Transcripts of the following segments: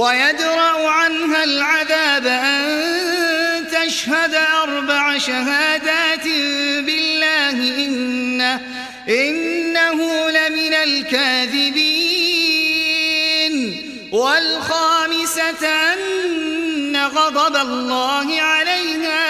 ويدرأ عنها العذاب أن تشهد أربع شهادات بالله إنه, إنه لمن الكاذبين. والخامسة أن غضب الله عليها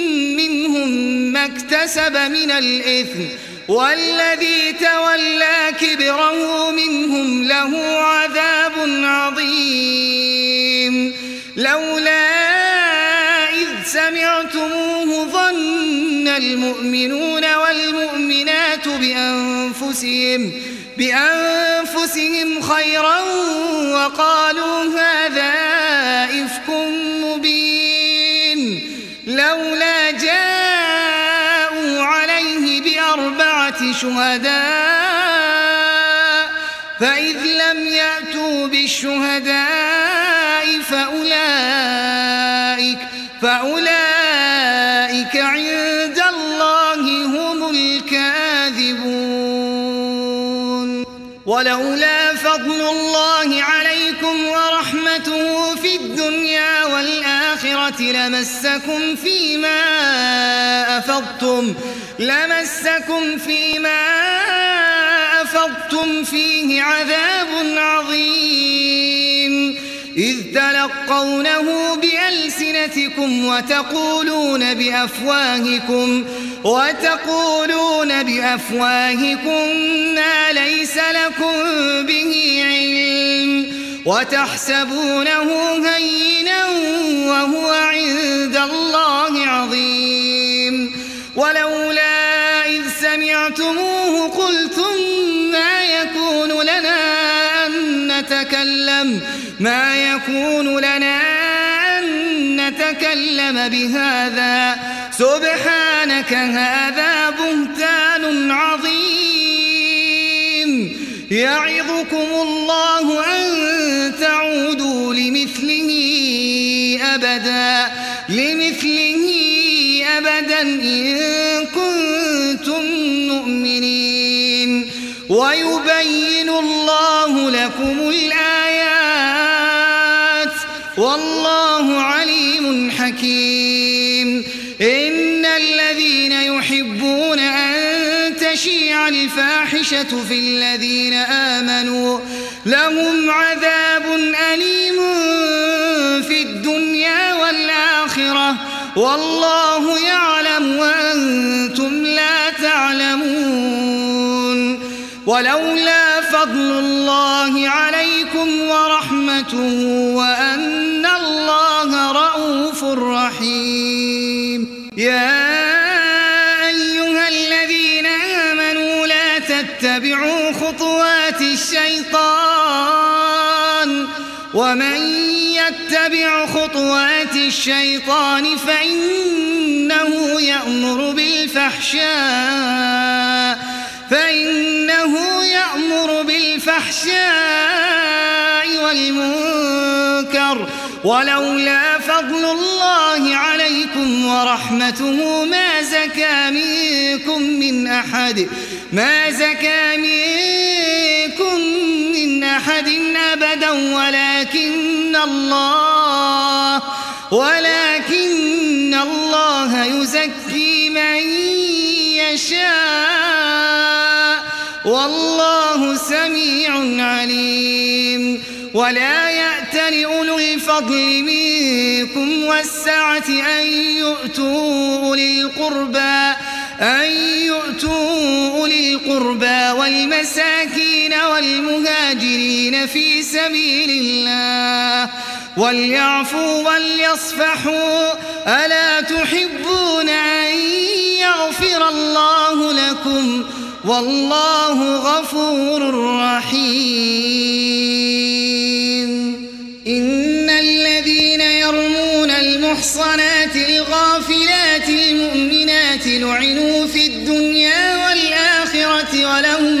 منهم ما اكتسب من الإثم والذي تولى كبره منهم له عذاب عظيم. لولا إذ سمعتموه ظن المؤمنون والمؤمنات بأنفسهم بأنفسهم خيرا وقالوا هذا شهداء فإذ لم يأتوا بالشهداء فأولئك فأولئك عند الله هم الكاذبون. ولولا فضل الله عليكم ورحمته في الدنيا والآخرة لمسكم فيما أفضتم لمسكم فيما أفضتم فيه عذاب عظيم. إذ تلقونه بألسنتكم وتقولون بأفواهكم وتقولون بأفواهكم ما ليس لكم به علم. وتحسبونه هينا وهو عند الله عظيم. ولولا إذ سمعتموه قلتم ما يكون لنا أن نتكلم ما يكون لنا أن نتكلم بهذا. سبحانك هذا بهتان عظيم. يعظكم الله أن أبدا لمثله أبدا إن كنتم مؤمنين. ويبين الله لكم الآيات والله عليم حكيم. إن الذين يحبون أن تشيع الفاحشة في الذين آمنوا لهم عذاب أليم والآخرة والله يعلم وأنتم لا تعلمون ولولا فضل الله عليكم ورحمته وأن الله رؤوف رحيم. يا الشيطان فإنه يأمر بالفحشاء فإنه يأمر بالفحشاء والمنكر. ولولا فضل الله عليكم ورحمته ما زكى منكم من أحد ما زكى منكم من أحد أبدا ولكن الله ولكن الله يزكي من يشاء والله سميع عليم ولا يأتل أولو الفضل منكم والسعة أن يؤتوا أولي القربى أن يؤتوا أولي القربى والمساكين والمهاجرين في سبيل الله وليعفوا وليصفحوا ألا تحبون أن يغفر الله لكم؟ والله غفور رحيم. إن الذين يرمون المحصنات الغافلات المؤمنات لعنوا في الدنيا والآخرة ولهم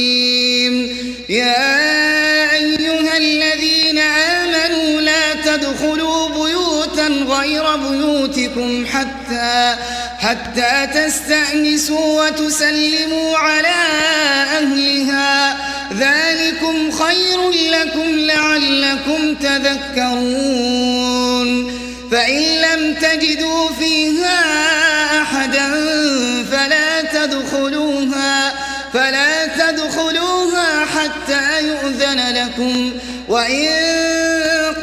حتى تستأنسوا وتسلموا على أهلها. ذلكم خير لكم لعلكم تذكرون. فإن لم تجدوا فيها أحدا فلا تدخلوها فلا تدخلوها حتى يؤذن لكم. وإن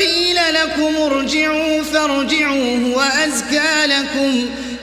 قيل لكم ارجعوا فارجعوا هو أزكى لكم.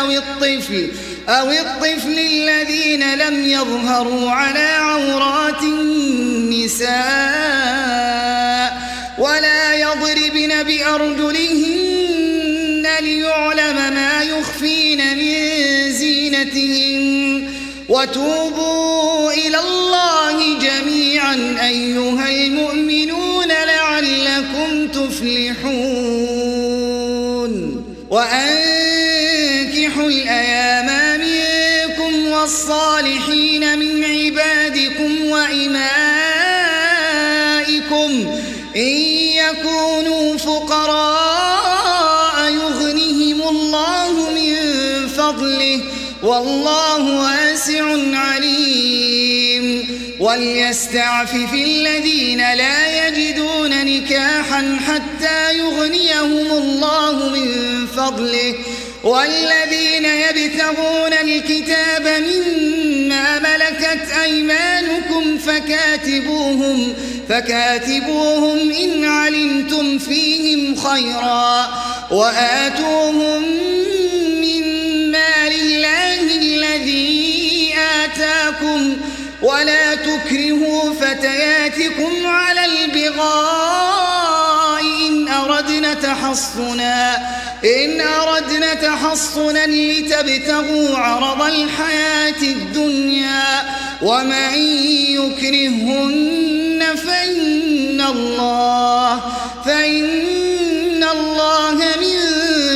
أو الطفل أو الطفل الذين لم يظهروا على عورات النساء ولا يضربن بأرجلهن ليعلم ما يخفين من زينتهن. وتوبوا إلى الله جميعا أيها منكم والصالحين من عبادكم وإمائكم. إن يكونوا فقراء يغنهم الله من فضله. والله واسع عليم. وليستعفف الذين لا يجدون نكاحا حتى يغنيهم الله من فضله. والذين يبتغون الكتاب مما ملكت أيمانكم فكاتبوهم فكاتبوهم إن علمتم فيهم خيرا وآتوهم من مال الله الذي آتاكم ولا تكرهوا فتياتكم على البغاء إن أردنا تحصنا إن أردنا تحصنا لتبتغوا عرض الحياة الدنيا ومن يكرهن فإن الله فإن الله من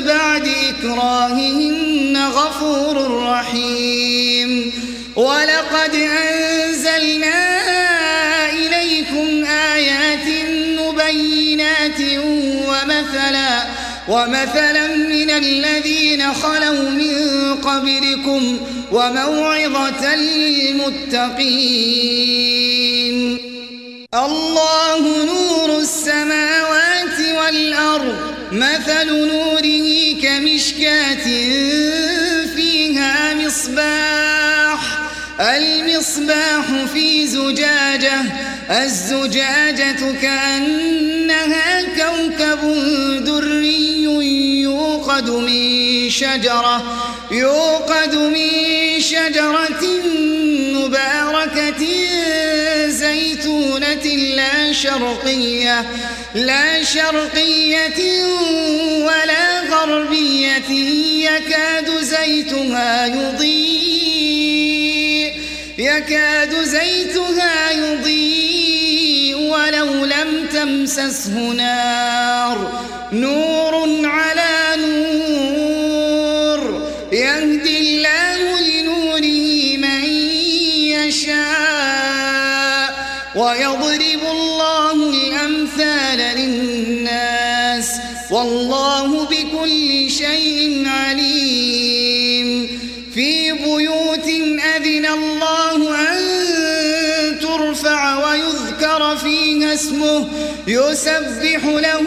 بعد إكراههن غفور رحيم. ولقد أنزلنا ومثلا من الذين خلوا من قبلكم وموعظة للمتقين. الله نور السماوات والأرض مثل نوره كمشكاة فيها مصباح المصباح في زجاجة الزجاجة كأنها كوكب دري يوقد من شجرة يوقد من شجرة مباركة زيتونة لا شرقية لا شرقية ولا غربية يكاد زيتها يضيء يكاد زيتها يضيء. ولو لم تمسسه نار نور على نور يهدي الله لنوره من يشاء ويضرب الله الأمثال للناس والله يسبح له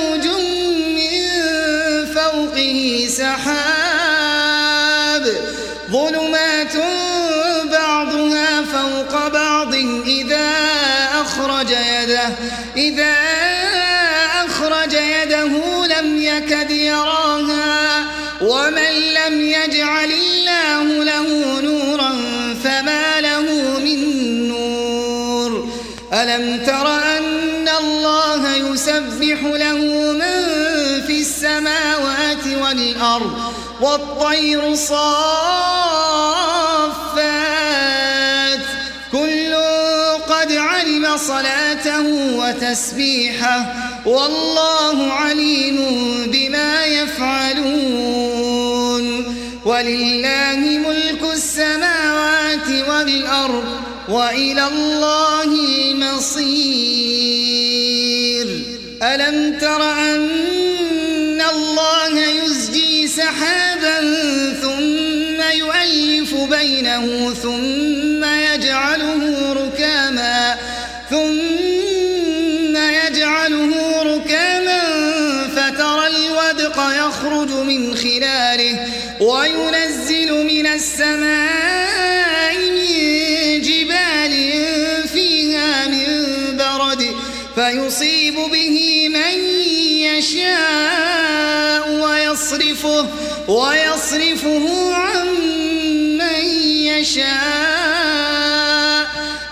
موج من فوقه سحاب ظلمات بعضها فوق بعض إذا أخرج يده إذا والطير صافات. كل قد علم صلاته وتسبيحه. والله عليم بما يفعلون. ولله ملك السماوات والأرض وإلى الله المصير. ألم تر أن سحابا ثم يؤلف بينه ثم يجعله ركاما ثم يجعله ركاما فترى الودق يخرج من خلاله وينزل من السماء من جبال فيها فيصيب به من يشاء ويصرفه ويصرفه عن من يشاء.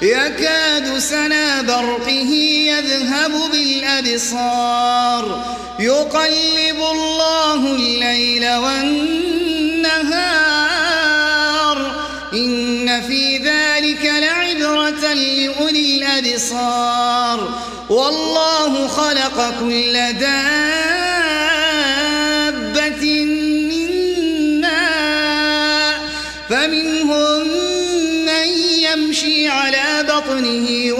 يكاد سنا برقه يذهب بالأبصار. يقلب الله الليل والنهار. إن في ذلك لعبرة لأولي الأبصار. والله خلق كل دابة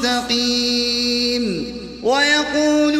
مستقيم ويقولون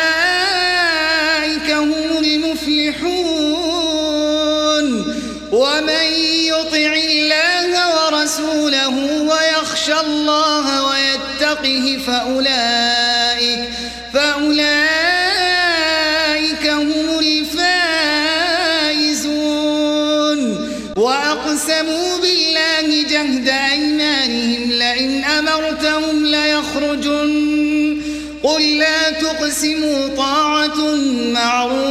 فأولئك فأولئك هم الفائزون. وأقسموا بالله جهد أيمانهم لئن أمرتهم ليخرجن. قل لا تقسموا طاعة معروفة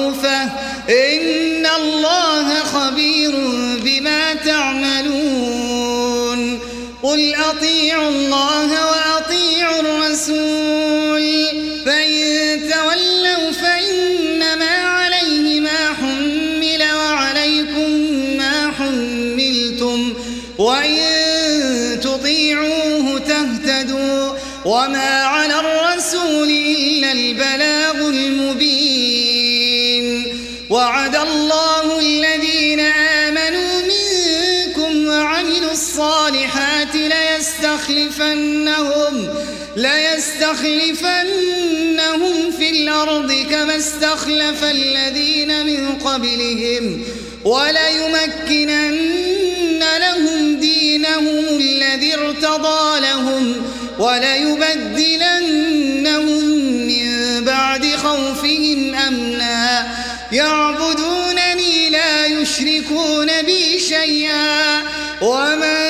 ليستخلفنهم ليستخلفنهم في الأرض كما استخلف الذين من قبلهم وليمكنن لهم دينهم الذي ارتضى لهم وليبدلنهم من بعد خوفهم أمنا يعبدونني لا يشركون بي شيئا ومن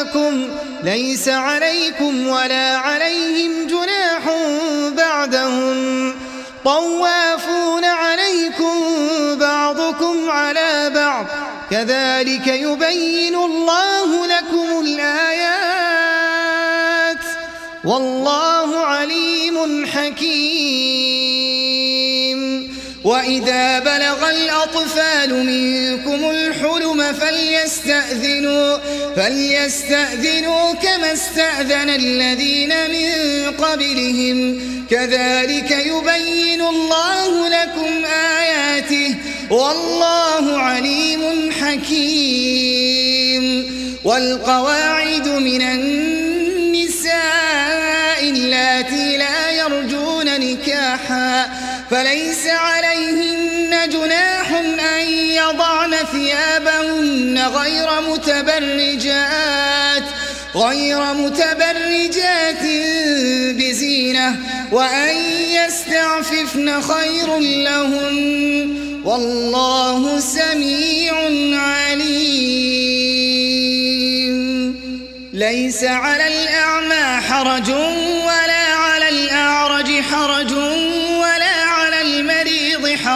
لكم ليس عليكم ولا عليهم جناح بعدهم طوافون عليكم بعضكم على بعض كذلك يبين الله لكم الآيات والله عليم حكيم وإذا بلغ الأطفال منكم الحلم فليستأذنوا فليستأذنوا كما استأذن الذين من قبلهم. كذلك يبين الله لكم آياته والله عليم حكيم. والقواعد من النساء اللاتي لا يرجون نكاحا فليس عليهن جناح أن يضعن ثيابهن غير متبرجات غير متبرجات بزينة وأن يستعففن خير لهن والله سميع عليم. ليس على الأعمى حرج ولا على الأعرج حرج.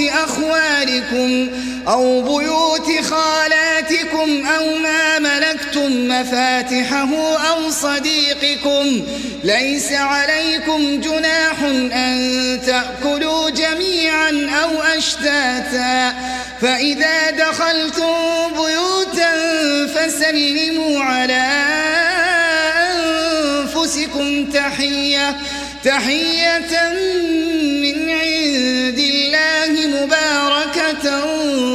أخوالكم أو بيوت خالاتكم أو ما ملكتم مفاتحه أو صديقكم ليس عليكم جناح أن تأكلوا جميعا أو أشتاتا فإذا دخلتم بيوتا فسلموا على أنفسكم تحية تحية من الله مباركة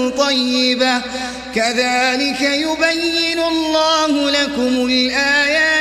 طيبة. كذلك يبين الله لكم الآيات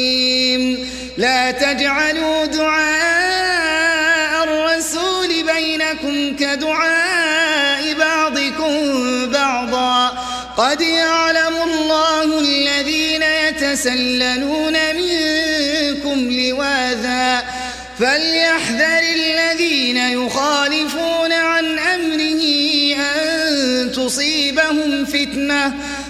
لا تجعلوا دعاء الرسول بينكم كدعاء بعضكم بعضا. قد يعلم الله الذين يتسللون منكم لواذا. فليحذر الذين يخالفون عن أمره أن تصيبهم فتنة.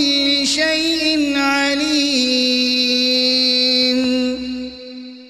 بكل شيء